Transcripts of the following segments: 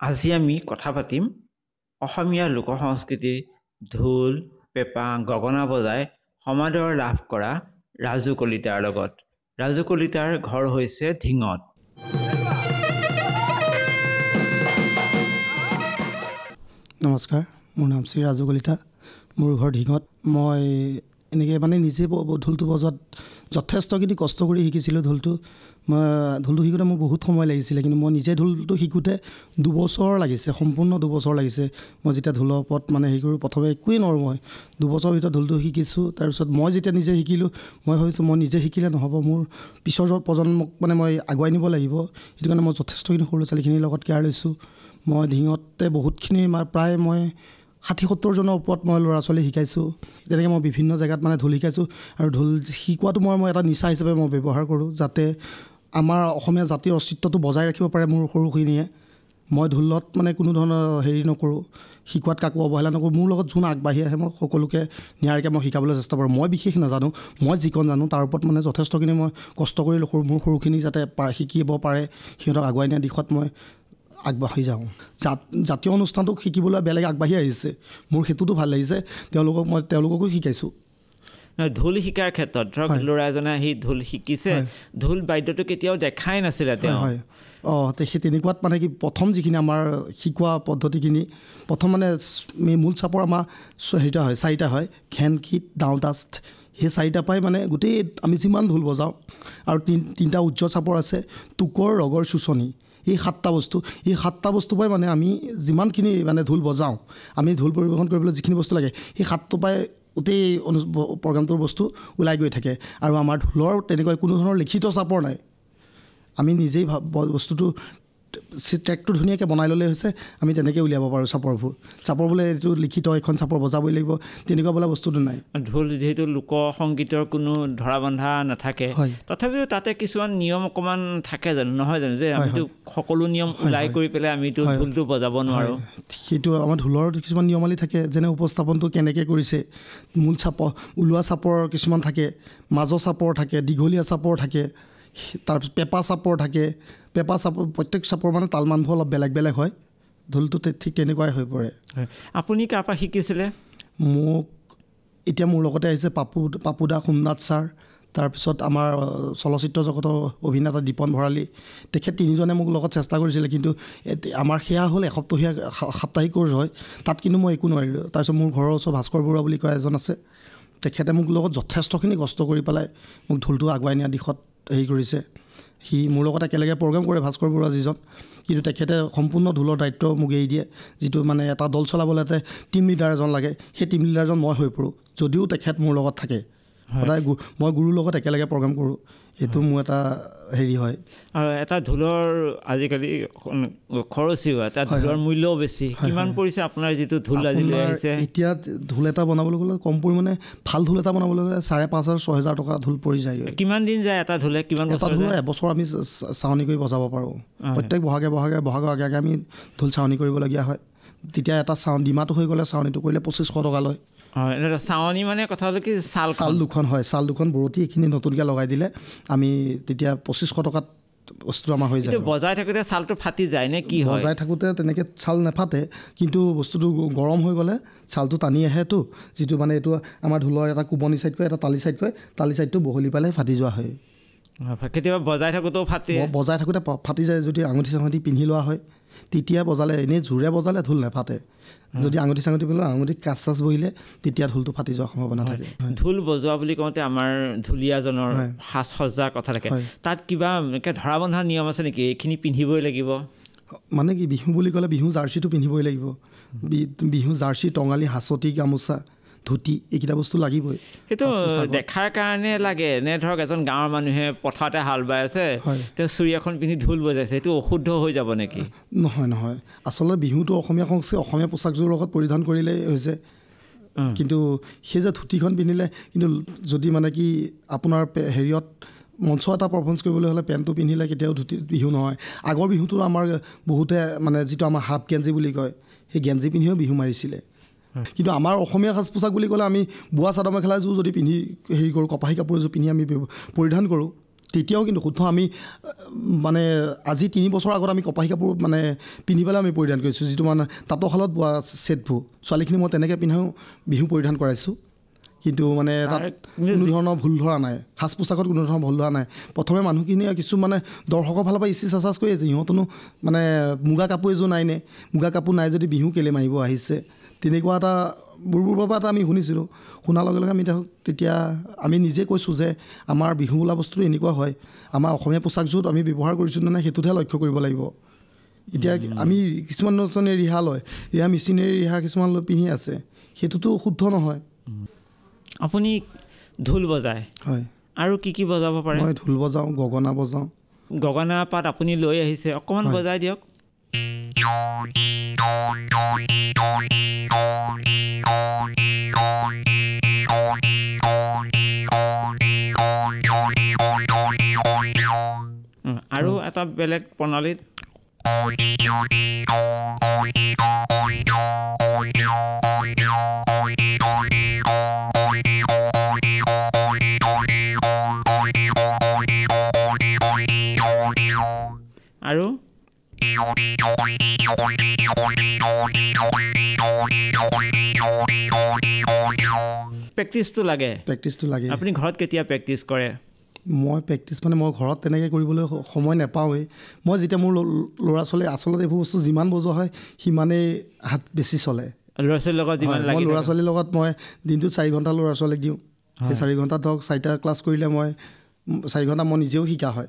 আজি আমি কথা পাতিম অসমীয়া লোক সংস্কৃতিৰ ঢোল পেঁপা গগনা বজাই সমাদৰ লাভ কৰা ৰাজু কলিতাৰ লগত। ৰাজু কলিতাৰ ঘৰ হৈছে ঢিঙত নমস্কাৰ মোৰ নাম শ্ৰী ৰাজু কলিতা। মোৰ ঘৰ ঢিঙত মই এনেকৈ মানে নিজে ঢোলটো বজোৱাত যথেষ্টখিনি কষ্ট কৰি শিকিছিলোঁ ঢোলটো। মই ঢোলটো শিকোঁতে মোৰ বহুত সময় লাগিছিলে কিন্তু মই নিজে ঢোলটো শিকোঁতে দুবছৰ লাগিছে সম্পূৰ্ণ দুবছৰ লাগিছে। মই যেতিয়া ঢোলৰ ওপৰত মানে হেৰি কৰোঁ প্ৰথমে একোৱেই নোৱাৰোঁ মই। দুবছৰৰ ভিতৰত ঢোলটো শিকিছোঁ তাৰপিছত মই যেতিয়া নিজে শিকিলোঁ মই ভাবিছোঁ মই নিজে শিকিলে নহ'ব মোৰ পিছৰ প্ৰজন্মক মানে মই আগুৱাই নিব লাগিব। সেইটো কাৰণে মই যথেষ্টখিনি সৰু ল'ৰা ছোৱালীখিনিৰ লগত কেয়াৰ লৈছোঁ। মই ঢিঙতে বহুতখিনি প্ৰায় মই ষাঠি সত্তৰজনৰ ওপৰত মই ল'ৰা ছোৱালী শিকাইছোঁ। তেনেকৈ মই বিভিন্ন জেগাত মানে ঢোল শিকাইছোঁ আৰু ঢোল শিকোৱাটো মই মই এটা নিচা হিচাপে মই ব্যৱহাৰ কৰোঁ যাতে আমাৰ অসমীয়া জাতিৰ অস্তিত্বটো বজাই ৰাখিব পাৰে মোৰ সৰুখিনিয়ে। মই ঢোলত মানে কোনো ধৰণৰ হেৰি নকৰোঁ শিকোৱাত কাকো অৱহেলা নকৰোঁ মোৰ লগত যোন আগবাঢ়ি আহে মই সকলোকে নিয়াৰিকৈ মই শিকাবলৈ চেষ্টা কৰোঁ। মই বিশেষ নাজানো মই যিকণ জানো তাৰ ওপৰত মানে যথেষ্টখিনি মই কষ্ট কৰি সৰু মোৰ সৰুখিনি যাতে পা- শিকিব পাৰে সিহঁতক আগুৱাই নিয়া দিশত মই আগবাঢ়ি যাওঁ। জাত জাতীয় অনুষ্ঠানটো শিকিবলৈ বেলেগ আগবাঢ়ি আহিছে। মোৰ সেইটোতো ভাল লাগিছে। তেওঁলোকক মই তেওঁলোককো শিকাইছোঁ। নহয়, ঢোল শিকাৰ ক্ষেত্ৰত ধৰক। ল'ৰা এজনে আহি ঢোল শিকিছে। ঢোল বাদ্যটো কেতিয়াও দেখাই নাছিলে তেওঁ। হয়। অঁ তে- সেই তেনেকুৱাত মানে কি প্ৰথম যিখিনি আমাৰ শিকোৱা পদ্ধতিখিনি প্ৰথম মানে মূল চাপৰ আমাৰ হেৰিটা হয় চাৰিটা হয় ঘেন কীট ডাউন ডাষ্ট সেই চাৰিটা পাই মানে গোটেই আমি যিমান ঢোল বজাওঁ আৰু তিন তিনিটা উচ্চ চাপৰ আছে টোকৰ ৰগৰ চুচনি। এই সাতটা বস্তু এই সাতটা বস্তু পাই মানে আমি যিমানখিনি মানে ঢোল বজাওঁ আমি ঢোল পৰিৱেশন কৰিবলৈ যিখিনি বস্তু লাগে সেই সাতটো পাই গোটেই অনু প্ৰগ্ৰামটোৰ বস্তু ওলাই গৈ থাকে। আৰু আমাৰ ঢোলৰ তেনেকুৱা কোনো ধৰণৰ লিখিত চাপৰ নাই। আমি নিজেই ব- বস্তুটো ট্ৰেকটো ধুনীয়াকৈ বনাই ল'লে হৈছে আমি তেনেকৈ উলিয়াব পাৰোঁ চাপৰবোৰ। চাপৰ বোলে এইটো লিখিত এখন চাপৰ বজাবই লাগিব তেনেকুৱা বোলা বস্তুটো নাই। ঢোল যিহেতু লোক সংগীতৰ কোনো ধৰা বন্ধা নাথাকে। তথাপিও তাতে কিছুমান নিয়ম অকণমান থাকে জানো নহয় জানো? যে আমিতো সকলো নিয়ম ওলাই কৰি পেলাই আমিতো। ঢোলটো বজাব নোৱাৰোঁ। সেইটো আমাৰ ঢোলৰ কিছুমান নিয়মাৱলী থাকে যেনে উপস্থাপনটো কেনেকৈ কৰিছে মূল চাপৰ ওলোৱা চাপৰ কিছুমান থাকে মাজৰ চাপৰ থাকে দীঘলীয়া চাপৰ থাকে তাৰপিছত পেঁপা চাপৰ থাকে পেঁপা চাপৰ প্ৰত্যেক চাপৰ মানে তালমানবোৰ অলপ বেলেগ বেলেগ হয়। ঢোলটো ঠিক তেনেকুৱাই হৈ পৰে। আপুনি কাৰ পৰা শিকিছিলে? মোক এতিয়া মোৰ লগতে আহিছে পাপু পাপুদা সোমনাথ ছাৰ। তাৰপিছত আমাৰ চলচ্চিত্ৰ জগতৰ অভিনেতা দীপন ভৰালী। তেখেত তিনিজনে মোক লগত চেষ্টা কৰিছিলে। কিন্তু আমাৰ সেয়া হ'ল এসপ্তাহীয়া সাপ্তাহিক কোৰ্চ হয়। তাত কিন্তু মই একো নোৱাৰিলোঁ। তাৰপিছত মোৰ ঘৰৰ ওচৰত ভাস্কৰ বৰুৱা বুলি কয় এজন আছে। তেখেতে মোক লগত যথেষ্টখিনি কষ্ট কৰি পেলাই মোক ঢোলটো আগুৱাই নিয়া দিশত হেৰি কৰিছে। সি মোৰ লগত একেলগে প্ৰগ্ৰেম কৰে ভাস্কৰ বৰুৱা যিজন। কিন্তু তেখেতে সম্পূৰ্ণ ঢোলৰ দায়িত্ব মোক এৰি দিয়ে যিটো মানে এটা দল চলাবলৈ এটা টীম লিডাৰ এজন লাগে। সেই টীম লিডাৰজন মই হৈ পৰোঁ যদিও তেখেত মোৰ লগত থাকে। সদায় মই গুৰুৰ লগত একেলগে প্ৰগ্ৰেম কৰোঁ। এইটো মোৰ এটা হেৰি হয়। আৰু এটা ঢোলৰ আজিকালি খৰচীও এটা ঢোলৰ মূল্যও বেছি। কিমান পৰিছে আপোনাৰ যিটো ঢোল আজি লৈ আপোনাৰ আহিছে? এতিয়া ঢোল এটা বনাবলৈ গ'লে কম পৰিমাণে ভাল ঢোল এটা বনাবলৈ গ'লে চাৰে পাঁচ হাজাৰ ছয় হেজাৰ টকা ঢোল পৰি যায়গৈ কিমান দিন যায় এটা ঢোলে? কিমান এটা ঢোলৰ যায়? এবছৰ আমি চ- চ- চাৱনি কৰি বজাব পাৰোঁ। প্ৰত্যেক বহাগে বহাগে বহাগৰ আগে আগে আমি ঢোল চাৱনি কৰিবলগীয়া হয়। তেতিয়া এটা চাউন ডিমাটো হৈ গ'লে চাৱনিটো কৰিলে পঁচিছশ টকা লয়। হয় চাৱনি মানে কথা হ'ল কি ছাল চাল দুখন হয় চাল দুখন বৰতি এইখিনি নতুনকৈ লগাই দিলে আমি তেতিয়া পঁচিছশ টকাত বস্তুটো আমাৰ হৈ যায় বজাই থাকোঁতে ছালটো ফাটি যায় নে কি হয়? বজাই থাকোঁতে তেনেকৈ ছাল নাফাটে কিন্তু বস্তুটো গৰম হৈ গ'লে ছালটো টানি আহেতো যিটো মানে এইটো আমাৰ ঢোলৰ এটা কোবনি ছাইডকৈ এটা তালি ছাইডকৈ তালি ছাইডটো বহলি পেলাই ফাটি যোৱা হয়। কেতিয়াবা বজাই থাকোঁতেও ফাটে। বজাই থাকোঁতে ফাটি যায় যদি আঙুঠি চাঙুঠি পিন্ধি লোৱা হয়। তেতিয়া বজালে এনেই জোৰে বজালে ঢোল নাফাটে। যদি আঙুঠি চাঙুঠি পিন্ধোঁ আঙুঠিত কাচ চাচ বহিলে তেতিয়া ঢোলটো ফাটি যোৱাৰ সম্ভাৱনা থাকে। ঢোল বজোৱা বুলি কওঁতে আমাৰ ঢুলীয়াজনৰ। সাজ সজ্জাৰ কথা থাকে। তাত কিবা এনেকৈ ধৰা বন্ধা নিয়ম আছে নেকি? এইখিনি পিন্ধিবই লাগিব। মানে কি বিহু বুলি ক'লে বিহু জাৰ্চিটো পিন্ধিবই লাগিব। বিহু জাৰ্চি টঙালি হাঁচতি গামোচা। ধুতি এইকেইটা বস্তু লাগিবই। সেইটো। দেখাৰ কাৰণে লাগে। নে ধৰক এজন গাঁৱৰ মানুহে পথাৰতে হাল বাই আছে। তেওঁ চুৰি এখন পিন্ধি ঢোল বজাইছে সেইটো অশুদ্ধ হৈ যাব নেকি? নহয় নহয়। আচলতে বিহুটো অসমীয়া সংস্কৃতি অসমীয়া পোচাকযোৰৰ লগত পৰিধান কৰিলেই হৈছে। কিন্তু সেই যে ধুতিখন পিন্ধিলে কিন্তু যদি মানে কি আপোনাৰ হেৰিয়ত মঞ্চ এটা পাৰফৰ্মেঞ্চ কৰিবলৈ হ'লে পেণ্টটো পিন্ধিলে কেতিয়াও ধুতি বিহু নহয়। আগৰ বিহুটো আমাৰ বহুতে মানে যিটো আমাৰ হাফ গেঞ্জি বুলি কয় সেই গেঞ্জি পিন্ধিও বিহু মাৰিছিলে। কিন্তু আমাৰ অসমীয়া সাজ পোছাক বুলি ক'লে আমি বোৱা চাদৰ মেখেলাযোৰ যদি পিন্ধি হেৰি কৰোঁ কপাহী কাপোৰ এযোৰ পিন্ধি আমি পৰিধান কৰোঁ তেতিয়াও কিন্তু শুদ্ধ আমি মানে আজি তিনি বছৰ আগত আমি কপাহী কাপোৰ মানে পিন্ধি পেলাই আমি পৰিধান কৰিছোঁ যিটো মানে তাঁতৰশালত বোৱা ছেটবোৰ। ছোৱালীখিনি মই তেনেকৈ পিন্ধাও বিহু পৰিধান কৰাইছোঁ। কিন্তু মানে তাত কোনো ধৰণৰ ভুল ধৰা নাই সাজ পোছাকত কোনো ধৰণৰ ভুল ধৰা নাই। প্ৰথমে মানুহখিনিয়ে কিছু মানে দৰ্শকৰ ফালৰ পৰা ইচি চাচাজ কৰি আছে সিহঁতনো মানে মুগা কাপোৰ এযোৰ নাই নে? মুগা কাপোৰ নাই যদি বিহু কেলৈ মাৰিব আহিছে। তেনেকুৱা এটা বুৰবুৰৰ পৰা এটা আমি শুনিছিলোঁ। শুনাৰ লগে লগে আমি দেখোন তেতিয়া আমি নিজে কৈছোঁ যে আমাৰ বিহু বোলা বস্তুটো এনেকুৱা হয় আমাৰ অসমীয়া পোচাকযোৰত আমি ব্যৱহাৰ কৰিছোঁ নে নাই সেইটোতহে লক্ষ্য কৰিব লাগিব। এতিয়া আমি কিছুমান নজনে ৰিহা লয় ৰিহা মেচিনেৰী ৰিহা কিছুমান লৈ পিন্ধি আছে সেইটোতো শুদ্ধ নহয়। আপুনি ঢোল বজায়। হয়। আৰু কি কি বজাব পাৰে? মই ঢোল বজাওঁ গগনা বজাওঁ। গগনা পাত আপুনি লৈ আহিছে অকণমান। বজাই দিয়ক। আৰু এটা বেলেগ প্ৰণালীত আৰু প্ৰেক্টিচটো লাগে। প্ৰেক্টিচটো লাগে। আপুনি ঘৰত কেতিয়া প্ৰেক্টিচ কৰে? মই প্ৰেক্টিচ মানে মই ঘৰত তেনেকৈ কৰিবলৈ সময় নাপাওঁৱেই। মই যেতিয়া মোৰ ল'ৰা ছোৱালী আচলতে এইবোৰ বস্তু যিমান বজোৱা হয় সিমানেই হাত বেছি চলে। ল'ৰা ছোৱালীৰ লগত মই ল'ৰা। ছোৱালীৰ লগত মই দিনটোত চাৰি ঘণ্টা ল'ৰা ছোৱালীক দিওঁ। সেই। চাৰি ঘণ্টাত ধৰক চাৰিটা ক্লাছ কৰিলে মই চাৰি ঘণ্টা মই নিজেও শিকা হয়।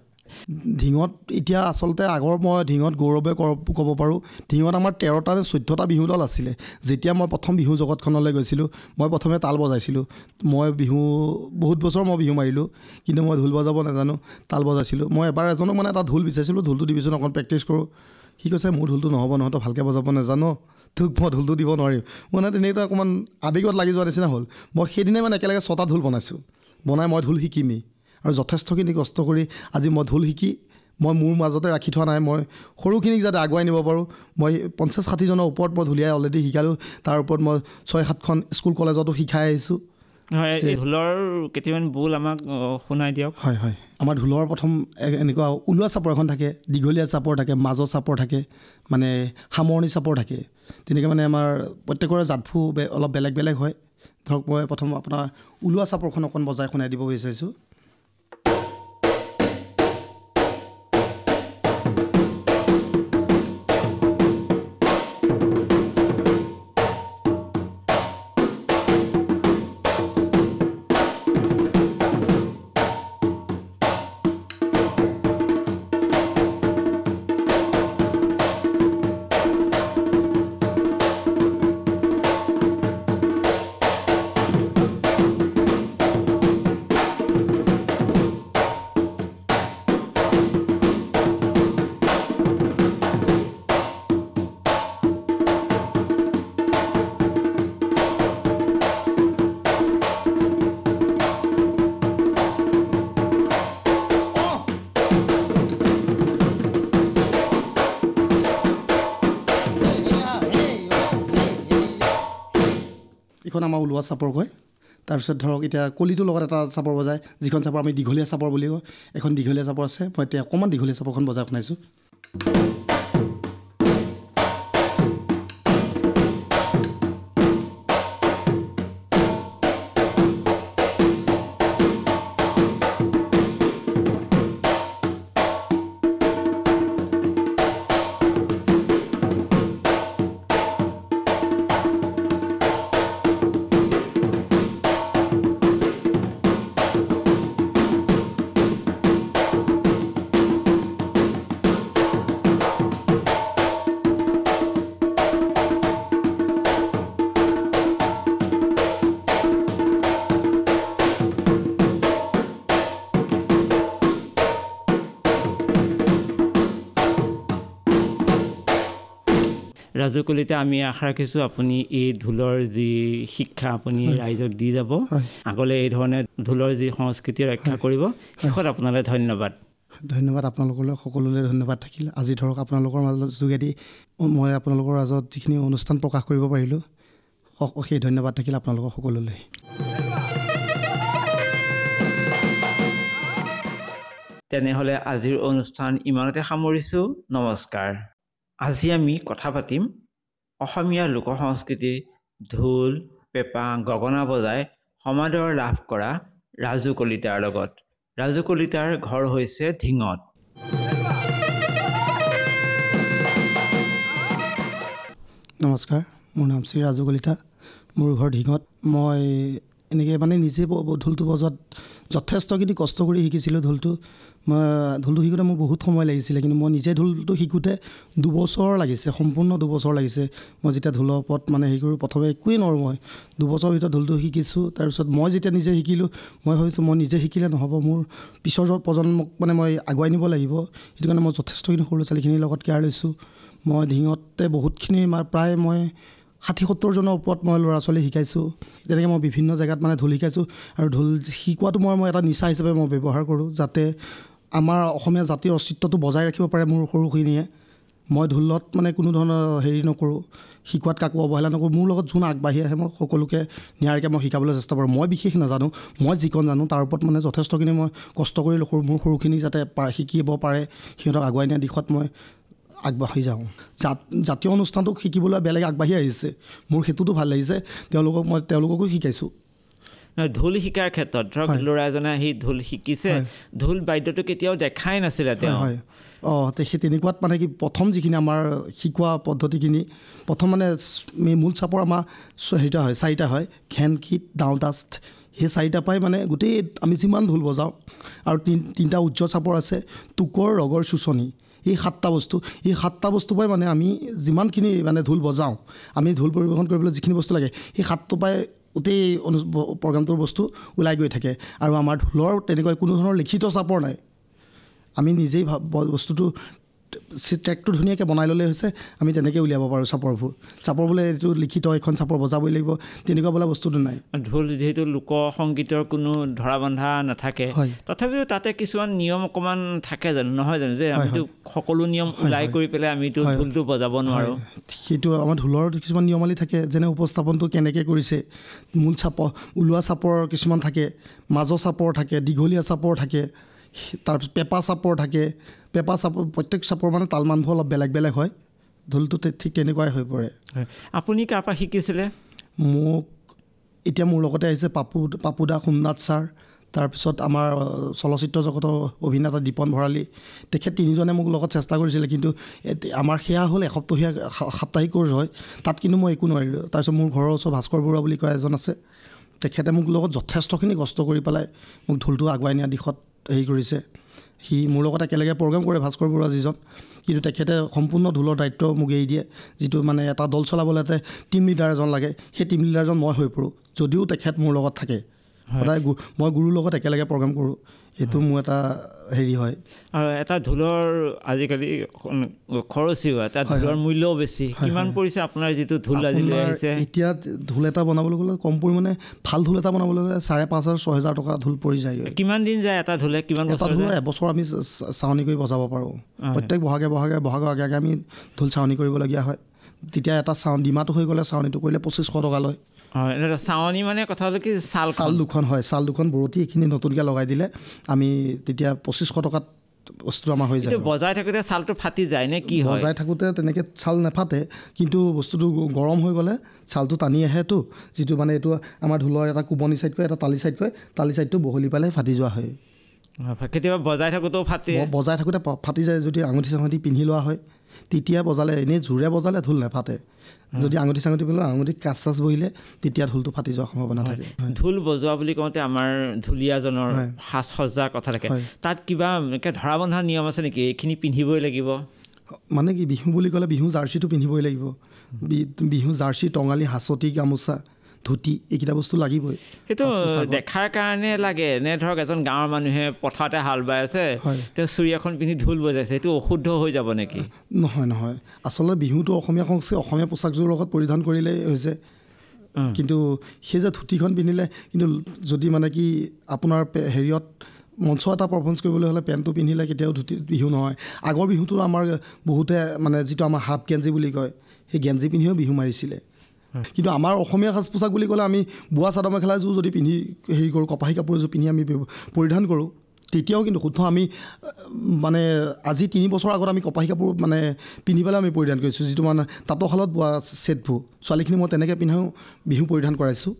ঢিঙত এতিয়া আচলতে আগৰ মই ঢিঙত গৌৰৱে ক'ব পাৰোঁ। ঢিঙত আমাৰ তেৰটা নে চৈধ্যটা বিহু দল আছিলে। যেতিয়া মই প্ৰথম বিহু জগতখনলৈ গৈছিলোঁ মই প্ৰথমে তাল বজাইছিলোঁ। মই বিহু বহুত বছৰ মই বিহু মাৰিলোঁ কিন্তু মই ঢোল বজাব নাজানো তাল বজাইছিলোঁ। মই এবাৰ এজনক মানে এটা ঢোল বিচাৰিছিলোঁ ঢোলটো দিবিচোন অকণ প্ৰেক্টিচ কৰোঁ। সি কৈছে মোৰ ঢোলটো নহ'ব নহয় তই ভালকৈ বজাব নাজানো। তোক মই ঢোলটো দিব নোৱাৰিম। মানে তেনেকৈ অকণমান আৱেগত লাগি যোৱা নিচিনা হ'ল। মই সেইদিনাই মানে একেলগে ছটা ঢোল বনাইছোঁ। বনাই মই ঢোল শিকিমেই। আৰু যথেষ্টখিনি কষ্ট কৰি আজি মই ঢোল শিকি মই মোৰ মাজতে ৰাখি থোৱা নাই মই সৰুখিনিক যাতে আগুৱাই নিব পাৰোঁ মই পঞ্চাছ ষাঠিজনৰ ওপৰত মই ঢুলীয়াই অলৰেডি শিকালোঁ তাৰ ওপৰত মই ছয় সাতখন স্কুল কলেজতো শিকাই আহিছোঁ। হয় ঢোলৰ কেইটামান বোল আমাক শুনাই দিয়ক। হয় হয়। আমাৰ ঢোলৰ প্ৰথম এনেকুৱা ওলোৱা চাপৰ এখন থাকে দীঘলীয়া চাপৰ থাকে মাজৰ চাপৰ থাকে মানে সামৰণি চাপৰ থাকে। তেনেকৈ মানে আমাৰ প্ৰত্যেকৰে জাতভু বে- অলপ বেলেগ বেলেগ হয়। ধৰক মই প্ৰথম আপোনাৰ ওলোৱা চাপৰখন অকণ বজাই শুনাই দিব বিচাৰিছোঁ। চাপৰ কয় তাৰপিছত ধৰক এতিয়া কলিটোৰ লগত এটা চাপৰ বজায় যিখন চাপৰ আমি দীঘলীয়া চাপৰ বুলি কওঁ এখন দীঘলীয়া চাপৰ আছে মই এতিয়া অকণমান দীঘলীয়া চাপৰখন বজাই শুনাইছোঁ। ৰাজু কলিতা আমি আশা ৰাখিছোঁ আপুনি এই ঢোলৰ যি শিক্ষা আপুনি ৰাইজক দি যাব। আগলৈ এই ধৰণে ঢোলৰ যি সংস্কৃতি ৰক্ষা কৰিব। শেষত আপোনালৈ ধন্যবাদ। ধন্যবাদ আপোনালোকলৈ সকলোলৈ ধন্যবাদ থাকিল। আজি ধৰক আপোনালোকৰ মাজত যোগেদি মই আপোনালোকৰ মাজত যিখিনি অনুষ্ঠান প্ৰকাশ কৰিব পাৰিলোঁ সেই ধন্যবাদ থাকিল আপোনালোকৰ সকলোলৈ। তেনেহ'লে আজিৰ অনুষ্ঠান ইমানতে সামৰিছোঁ। নমস্কাৰ। আজি আমি কথা পাতিম অসমীয়া লোক সংস্কৃতিৰ ঢোল পেঁপা গগনা বজাই সমাদৰ লাভ কৰা ৰাজু কলিতাৰ লগত। ৰাজু কলিতাৰ ঘৰ হৈছে ঢিঙত নমস্কাৰ মোৰ নাম শ্ৰী ৰাজু কলিতা। মোৰ ঘৰ ঢিঙত মই এনেকৈ মানে নিজে ঢোলটো বজোৱাত যথেষ্টখিনি কষ্ট কৰি শিকিছিলোঁ ঢোলটো। মই ঢোলটো শিকোঁতে মোৰ বহুত সময় লাগিছিলে কিন্তু মই নিজে ঢোলটো শিকোঁতে দুবছৰ লাগিছে সম্পূৰ্ণ দুবছৰ লাগিছে। মই যেতিয়া ঢোলৰ ওপৰত মানে হেৰি কৰোঁ প্ৰথমে একোৱেই নোৱাৰোঁ মই। দুবছৰৰ ভিতৰত ঢোলটো শিকিছোঁ তাৰপিছত মই যেতিয়া নিজে শিকিলোঁ মই ভাবিছোঁ মই নিজে শিকিলে নহ'ব মোৰ পিছৰ প্ৰজন্মক মানে মই আগুৱাই নিব লাগিব। সেইটো কাৰণে মই যথেষ্টখিনি সৰু ল'ৰা ছোৱালীখিনিৰ লগত কেয়াৰ লৈছোঁ। মই ঢিঙতে বহুতখিনি প্ৰায় মই ষাঠি সত্তৰজনৰ ওপৰত মই ল'ৰা ছোৱালী শিকাইছোঁ। তেনেকৈ মই বিভিন্ন জেগাত মানে ঢোল শিকাইছোঁ আৰু ঢোল শিকোৱাটো মই মই এটা নিচা হিচাপে মই ব্যৱহাৰ কৰোঁ যাতে আমাৰ অসমীয়া জাতিৰ অস্তিত্বটো বজাই ৰাখিব পাৰে মোৰ সৰুখিনিয়ে। মই ঢোলত মানে কোনো ধৰণৰ হেৰি নকৰোঁ শিকোৱাত কাকো অৱহেলা নকৰোঁ মোৰ লগত যোন আগবাঢ়ি আহে মই সকলোকে নিয়াৰিকৈ মই শিকাবলৈ চেষ্টা কৰোঁ। মই বিশেষ নাজানো মই যিকণ জানো তাৰ ওপৰত মানে যথেষ্টখিনি মই কষ্ট কৰি সৰু মোৰ সৰুখিনি যাতে শিকিব পাৰে সিহঁতক আগুৱাই নিয়া দিশত মই আগবাঢ়ি যাওঁ। জাত জাতীয় অনুষ্ঠানটোক শিকিবলৈ বেলেগ আগবাঢ়ি আহিছে। মোৰ সেইটোতো ভাল লাগিছে। তেওঁলোকক মই তেওঁলোককো শিকাইছোঁ। ঢোল শিকাৰ ক্ষেত্ৰত ধৰক। ল'ৰা এজনে আহি ঢোল শিকিছে। ঢোল বাদ্যটো কেতিয়াও দেখাই নাছিলে তেওঁ। হয়। অঁ তে সেই তেনেকুৱাত মানে কি প্ৰথম যিখিনি আমাৰ শিকোৱা পদ্ধতিখিনি প্ৰথম মানে মূল চাপৰ আমাৰ হেৰিটা হয় চাৰিটা হয় ঘেন কীট ডাউন ডাষ্ট সেই চাৰিটা পাই মানে গোটেই আমি যিমান ঢোল বজাওঁ আৰু তিন তিনিটা উচ্চ চাপৰ আছে টোকৰ ৰগৰ চুচনি। এই সাতটা বস্তু এই সাতটা বস্তু পাই মানে আমি যিমানখিনি মানে ঢোল বজাওঁ আমি ঢোল পৰিৱেশন কৰিবলৈ যিখিনি বস্তু লাগে সেই সাতটো পাই গোটেই অনু প্ৰগ্ৰামটোৰ বস্তু ওলাই গৈ থাকে। আৰু আমাৰ ঢোলৰ তেনেকুৱা কোনো ধৰণৰ লিখিত চাপৰ নাই। আমি নিজেই বস্তুটো ট্ৰেকটো ধুনীয়াকৈ বনাই ল'লে হৈছে আমি তেনেকৈ উলিয়াব পাৰোঁ চাপৰবোৰ চাপৰ বোলে এইটো লিখিত এখন চাপৰ বজাবই লাগিব তেনেকুৱা বোলা বস্তুটো নাই। ঢোল যিহেতু লোক সংগীতৰ কোনো ধৰা বন্ধা নাথাকে। তথাপিও তাতে কিছুমান নিয়ম অকণমান থাকে জানো নহয় জানো? যে আমিতো সকলো নিয়ম ওলাই কৰি পেলাই আমিতো। ঢোলটো বজাব নোৱাৰোঁ। সেইটো আমাৰ ঢোলৰ কিছুমান নিয়মাৱলী থাকে যেনে উপস্থাপনটো কেনেকৈ কৰিছে মূল চাপৰ ওলোৱা চাপৰ কিছুমান থাকে মাজৰ চাপৰ থাকে দীঘলীয়া চাপৰ থাকে তাৰপিছত পেঁপা চাপৰ থাকে পেঁপা চাপৰ প্ৰত্যেক চাপৰ মানে তালমানবোৰ অলপ বেলেগ বেলেগ হয়। ঢোলটো ঠিক তেনেকুৱাই হৈ পৰে। আপুনি কাৰ পৰা শিকিছিলে? মোক এতিয়া মোৰ লগতে আহিছে পাপু পাপুদা সোমনাথ ছাৰ তাৰপিছত আমাৰ চলচ্চিত্ৰ জগতৰ অভিনেতা দীপন ভৰালী। তেখেত তিনিজনে মোক লগত চেষ্টা কৰিছিলে কিন্তু আমাৰ সেয়া হ'ল এসপ্তাহীয়া সাপ্তাহিক কোৰ্চ হয়। তাত কিন্তু মই একো নোৱাৰিলোঁ। তাৰপিছত মোৰ ঘৰৰ ওচৰ ভাস্কৰ বৰুৱা বুলি কয় এজন আছে। তেখেতে মোক লগত যথেষ্টখিনি কষ্ট কৰি পেলাই মোক ঢোলটো আগুৱাই নিয়া দিশত হেৰি কৰিছে। সি মোৰ লগত একেলগে প্ৰগ্ৰেম কৰে ভাস্কৰ বৰুৱা যিজন। কিন্তু তেখেতে সম্পূৰ্ণ ঢোলৰ দায়িত্ব মোক এৰি দিয়ে যিটো মানে এটা দল চলাবলৈ এটা টীম লিডাৰ এজন লাগে। সেই টীম লিডাৰজন মই হৈ পৰোঁ যদিও তেখেত মোৰ লগত থাকে। সদায় মই গুৰুৰ লগত একেলগে প্ৰগ্ৰেম কৰোঁ। এইটো মোৰ এটা হেৰি হয়। আৰু এটা ঢোলৰ আজিকালি খৰচী হয় তাত হয়, ঢোলৰ। মূল্যও বেছি। কিমান। পৰিছে আপোনাৰ যিটো ঢোল আজি আহিছে? এতিয়া ঢোল এটা বনাবলৈ গ'লে কম পৰিমাণে ভাল ঢোল এটা বনাবলৈ গ'লে চাৰে পাঁচ হাজাৰ ছয় হাজাৰ টকা ঢোল পৰি যায়গৈ। কিমান দিন যায় এটা ঢোলে? কিমান এটা ঢোলৰ যায়? এবছৰ আমি চ- চ- চাৱনি কৰি বজাব পাৰোঁ। প্ৰত্যেক বহাগে বহাগে বহাগৰ আগে আগে আমি ঢোল চাৱনি কৰিবলগীয়া হয়। তেতিয়া এটা চাউন ডিমাটো হৈ গ'লে চাৱনিটো কৰিলে পঁচিছশ টকা লয়। এটা চাৱনি মানে কথা হ'ল কি ছাল চাল দুখন। হয় চাল দুখন বৰতি এইখিনি নতুনকৈ লগাই দিলে আমি তেতিয়া পঁচিছশ টকাত বস্তুটো আমাৰ হৈ যায় বজাই থাকোঁতে ছালটো ফাটি যায় নে কি বজাই থাকোঁতে তেনেকৈ ছাল নাফাটে কিন্তু বস্তুটো গৰম হৈ গ'লে ছালটো টানি আহেতো যিটো মানে এইটো আমাৰ ঢোলৰ এটা কোবনি ছাইড কয় এটা তালি ছাইড কয় তালি ছাইডটো বহলি পেলাই ফাটি যোৱা হয়। কেতিয়াবা বজাই থাকোঁতেও ফাটে। বজাই থাকোঁতে ফাটি যায় যদি আঙুঠি চাঙুঠি পিন্ধি লোৱা হয় তেতিয়া বজালে এনেই জোৰে বজালে ঢোল নাফাটে। যদি আঙুঠি চাঙুঠি পেলোৱা আঙুঠিত কাচ চাচ বহিলে তেতিয়া ঢোলটো ফাটি যোৱাৰ সম্ভাৱনা থাকে। ঢোল বজোৱা বুলি কওঁতে আমাৰ ঢুলীয়াজনৰ। সাজ সজ্জাৰ কথা থাকে। তাত কিবা এনেকৈ ধৰা বন্ধা নিয়ম আছে নেকি? এইখিনি পিন্ধিবই লাগিব। মানে কি বিহু বুলি ক'লে বিহু জাৰ্চিটো পিন্ধিবই লাগিব। বিহু জাৰ্চি টঙালি হাঁচতি গামোচা। ধুতি এইকেইটা বস্তু লাগিবই। সেইটো। দেখাৰ কাৰণে লাগে। নে ধৰক এজন গাঁৱৰ মানুহে পথাৰতে হাল বাই আছে। তেওঁ চুৰি এখন পিন্ধি ঢোল বজাইছে সেইটো অশুদ্ধ হৈ যাব নেকি? নহয় নহয়। আচলতে বিহুটো অসমীয়া সংস্কৃতি অসমীয়া পোচাকযোৰৰ লগত পৰিধান কৰিলেই হৈছে। কিন্তু সেই যে ধুতিখন পিন্ধিলে কিন্তু যদি মানে কি আপোনাৰ হেৰিয়ত মঞ্চ এটা পাৰফৰ্মেঞ্চ কৰিবলৈ হ'লে পেণ্টটো পিন্ধিলে কেতিয়াও ধুতি বিহু নহয়। আগৰ বিহুটো আমাৰ বহুতে মানে যিটো আমাৰ হাফ গেঞ্জি বুলি কয় সেই গেঞ্জি পিন্ধিও বিহু মাৰিছিলে। কিন্তু আমাৰ অসমীয়া সাজ পোছাক বুলি ক'লে আমি বোৱা চাদৰ মেখেলাযোৰ যদি পিন্ধি হেৰি কৰোঁ কপাহী কাপোৰ এযোৰ পিন্ধি আমি পৰিধান কৰোঁ তেতিয়াও কিন্তু শুদ্ধ আমি মানে আজি তিনি বছৰ আগত আমি কপাহী কাপোৰ মানে পিন্ধি পেলাই আমি পৰিধান কৰিছোঁ। যিটো মানে তাঁতৰশালত বোৱা ছেটবোৰ ছোৱালীখিনি মই তেনেকৈ পিন্ধাও বিহু পৰিধান কৰাইছোঁ।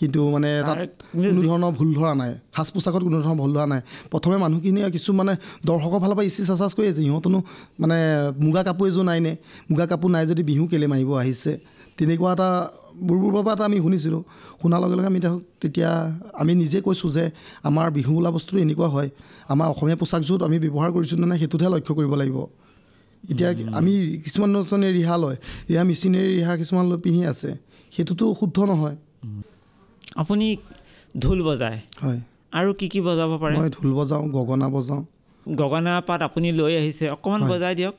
কিন্তু মানে তাত কোনো ধৰণৰ ভুল ধৰা নাই। সাজ পোছাকত কোনো ধৰণৰ ভুল ধৰা নাই। প্ৰথমে মানুহখিনিয়ে কিছু মানে দৰ্শকৰ ফালৰ পৰা ইচি চাচাজ কৰি আছে। সিহঁতনো মানে মুগা কাপোৰ এযোৰ নাই নে? মুগা কাপোৰ নাই যদি বিহু কেলৈ মাৰিব আহিছে? তেনেকুৱা এটা বুৰবুৰৰ পৰা এটা আমি শুনিছিলোঁ। শুনাৰ লগে লগে আমি এতিয়া তেতিয়া আমি নিজে কৈছোঁ যে আমাৰ বিহু বোলা বস্তুটো এনেকুৱা হয় আমাৰ অসমীয়া পোচাকযোৰত আমি ব্যৱহাৰ কৰিছোঁ নে নাই সেইটোতহে লক্ষ্য কৰিব লাগিব। এতিয়া আমি কিছুমান নজনে ৰিহা লয় ৰিহা মেচিনেৰী ৰিহা কিছুমান লৈ পিন্ধি আছে সেইটোতো শুদ্ধ নহয়। আপুনি ঢোল বজায়। হয়। আৰু কি কি বজাব পাৰে? মই ঢোল বজাওঁ গগনা বজাওঁ। গগনা পাত আপুনি লৈ আহিছে অকণমান। বজাই দিয়ক।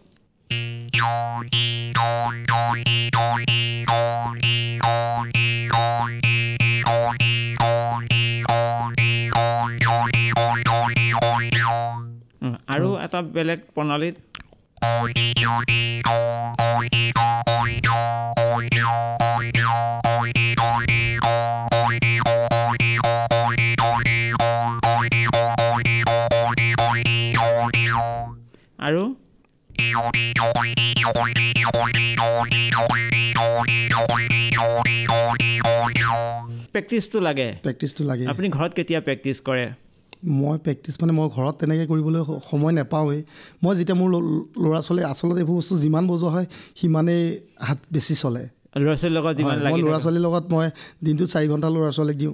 আৰু এটা বেলেগ প্ৰণালীত আৰু প্ৰেক্টিচটো লাগে। প্ৰেক্টিচটো লাগে। আপুনি ঘৰত কেতিয়া প্ৰেক্টিচ কৰে? মই প্ৰেক্টিচ মানে মই ঘৰত তেনেকৈ কৰিবলৈ সময় নাপাওঁৱেই। মই যেতিয়া মোৰ ল'ৰা ছোৱালী আচলতে এইবোৰ বস্তু যিমান বজোৱা হয় সিমানেই হাত বেছি চলে। ল'ৰা ছোৱালীৰ লগত মই ল'ৰা। ছোৱালীৰ লগত মই দিনটোত চাৰি ঘণ্টা ল'ৰা ছোৱালীক দিওঁ।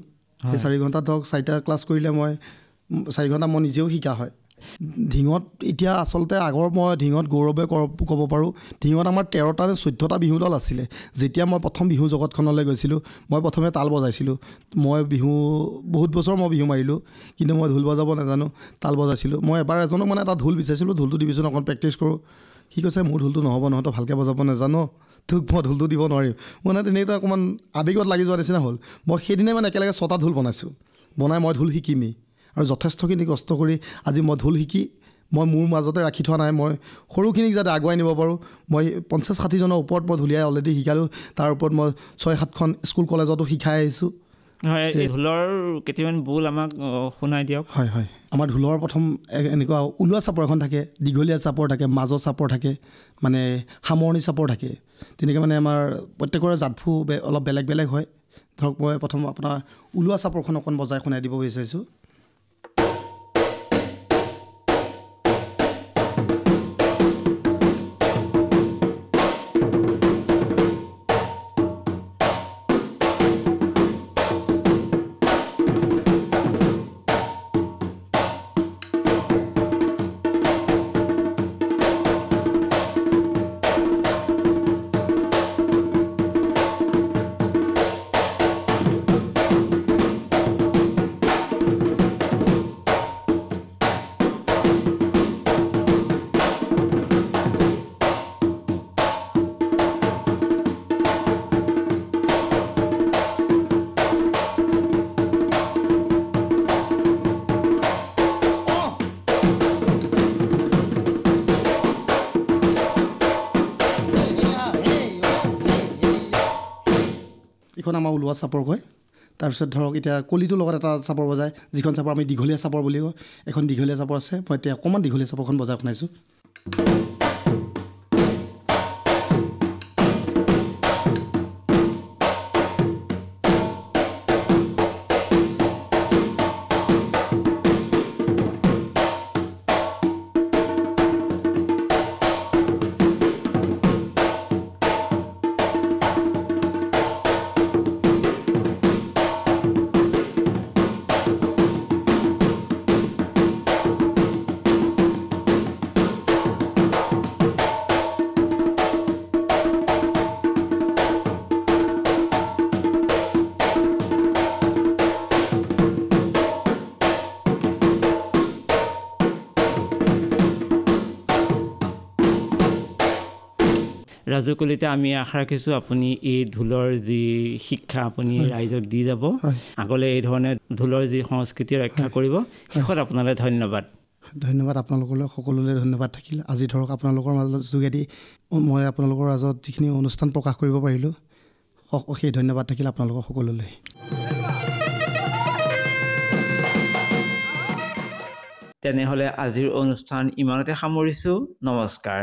সেই চাৰি ঘণ্টাত ধৰক চাৰিটা ক্লাছ কৰিলে মই চাৰি ঘণ্টা মই নিজেও শিকা হয়। ঢিঙত এতিয়া আচলতে আগৰ মই ঢিঙত গৌৰৱে ক'ব পাৰোঁ ঢিঙত আমাৰ তেৰটা নে চৈধ্যটা বিহু দল আছিলে। যেতিয়া মই প্ৰথম বিহু জগতখনলৈ গৈছিলোঁ মই প্ৰথমে তাল বজাইছিলোঁ। মই বিহু বহুত বছৰ মই বিহু মাৰিলোঁ কিন্তু মই ঢোল বজাব নাজানো তাল বজাইছিলোঁ। মই এবাৰ এজনক মানে এটা ঢোল বিচাৰিছিলোঁ ঢোলটো দিবিচোন অকণ প্ৰেক্টিচ কৰোঁ। সি কৈছে মোৰ ঢোলটো নহ'ব নহয় তই ভালকৈ বজাব নাজানো তোক মই ঢোলটো দিব নোৱাৰিম। মানে তেনেকৈ অকণমান আৱেগত লাগি যোৱা নিচিনা হ'ল। মই সেইদিনাই মানে একেলগে ছটা ঢোল বনাইছোঁ। বনাই মই ঢোল শিকিমেই। আৰু যথেষ্টখিনি কষ্ট কৰি আজি মই ঢোল শিকি মই মোৰ মাজতে ৰাখি থোৱা নাই মই সৰুখিনিক যাতে আগুৱাই নিব পাৰোঁ। মই পঞ্চাছ ষাঠিজনৰ ওপৰত মই ঢুলীয়াই অলৰেডি শিকালোঁ তাৰ ওপৰত মই ছয় সাতখন স্কুল কলেজতো শিকাই আহিছোঁ। হয় ঢোলৰ কেইটামান বোল আমাক শুনাই দিয়ক। হয় হয়। আমাৰ ঢোলৰ প্ৰথম এনেকুৱা ওলোৱা চাপৰ এখন থাকে দীঘলীয়া চাপৰ থাকে মাজৰ চাপৰ থাকে মানে সামৰণি চাপৰ থাকে। তেনেকৈ মানে আমাৰ প্ৰত্যেকৰে জাতবোৰ বে- অলপ বেলেগ বেলেগ হয়। ধৰক মই প্ৰথম আপোনাৰ ওলোৱা চাপৰখন অকণ বজাই শুনাই দিব বিচাৰিছোঁ। আমাৰ ওলোৱা চাপৰ কয় তাৰপিছত ধৰক এতিয়া কলিটোৰ লগত এটা চাপৰ বজায় যিখন চাপৰ আমি দীঘলীয়া চাপৰ বুলি কওঁ এখন দীঘলীয়া চাপৰ আছে। মই এতিয়া অকণমান দীঘলীয়া চাপৰখন বজাই শুনাইছোঁ। ৰাজু কলিতা আমি আশা ৰাখিছোঁ আপুনি এই ঢোলৰ যি শিক্ষা আপুনি ৰাইজক দি যাব। আগলৈ এই ধৰণে ঢোলৰ যি সংস্কৃতি ৰক্ষা কৰিব। শেষত আপোনালৈ ধন্যবাদ। ধন্যবাদ আপোনালোকলৈ সকলোলৈ ধন্যবাদ থাকিল। আজি ধৰক আপোনালোকৰ মাজত যোগেদি মই আপোনালোকৰ মাজত যিখিনি অনুষ্ঠান প্ৰকাশ কৰিব পাৰিলোঁ সেই ধন্যবাদ থাকিল আপোনালোকৰ সকলোলৈ। তেনেহ'লে আজিৰ অনুষ্ঠান ইমানতে সামৰিছোঁ। নমস্কাৰ।